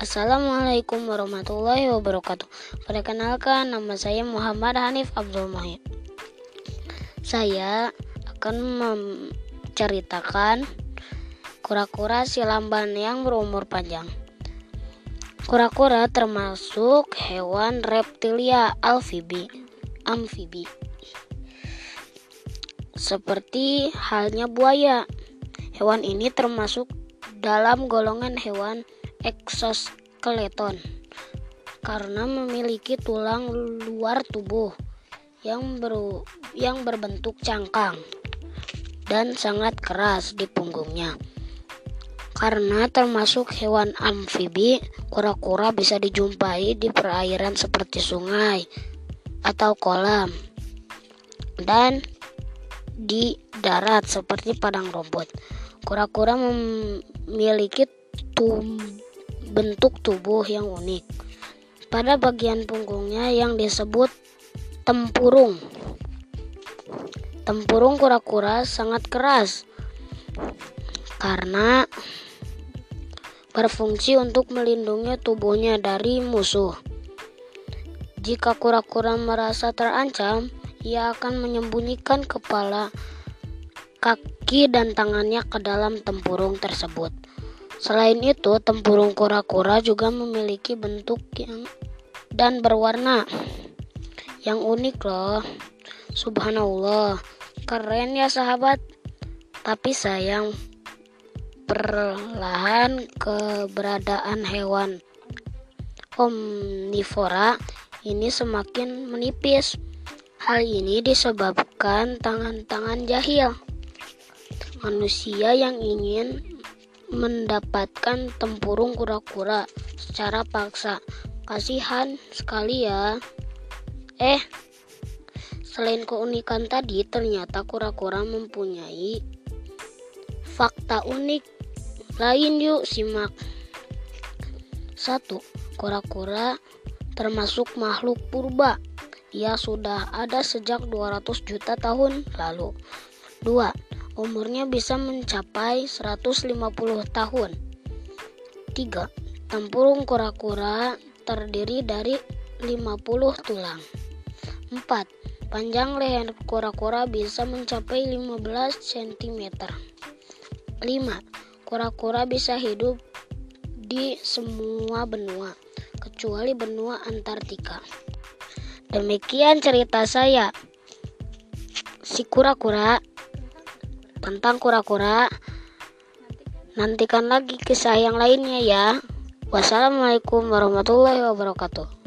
Assalamualaikum warahmatullahi wabarakatuh. Perkenalkan, nama saya Muhammad Hanif Abdul Muhid. Saya akan menceritakan kura-kura silamban yang berumur panjang. Kura-kura termasuk hewan reptilia alfibi, amfibi. Seperti halnya buaya. Hewan ini termasuk dalam golongan hewan eksoskeleton karena memiliki tulang luar tubuh yang ber, yang berbentuk cangkang dan sangat keras di punggungnya. Karena termasuk hewan amfibi, kura-kura bisa dijumpai di perairan seperti sungai atau kolam dan di darat seperti padang rumput. Kura-kura memiliki tum bentuk tubuh yang unik. Pada bagian punggungnya yang disebut tempurung. Tempurung kura-kura sangat keras karena berfungsi untuk melindungi tubuhnya dari musuh. Jika kura-kura merasa terancam, ia akan menyembunyikan kepala, kaki, dan tangannya ke dalam tempurung tersebut. Selain itu, tempurung kura-kura juga memiliki bentuk yang dan berwarna yang unik loh. Subhanallah, keren ya sahabat. Tapi sayang, perlahan keberadaan hewan omnivora ini semakin menipis. Hal ini disebabkan tangan-tangan jahil manusia yang ingin mendapatkan tempurung kura-kura secara paksa. Kasihan sekali ya. Eh, selain keunikan tadi, ternyata kura-kura mempunyai fakta unik lain yuk simak. Satu, kura-kura termasuk makhluk purba. Ia sudah ada sejak 200 juta tahun lalu. Dua, umurnya bisa mencapai 150 tahun. 3. Tempurung kura-kura terdiri dari 50 tulang. 4. Panjang leher kura-kura bisa mencapai 15 cm. 5. Kura-kura bisa hidup di semua benua, kecuali benua Antartika. Demikian cerita saya. Si kura-kura tentang kura-kura. Nantikan lagi kisah yang lainnya ya. Wassalamualaikum warahmatullahi wabarakatuh.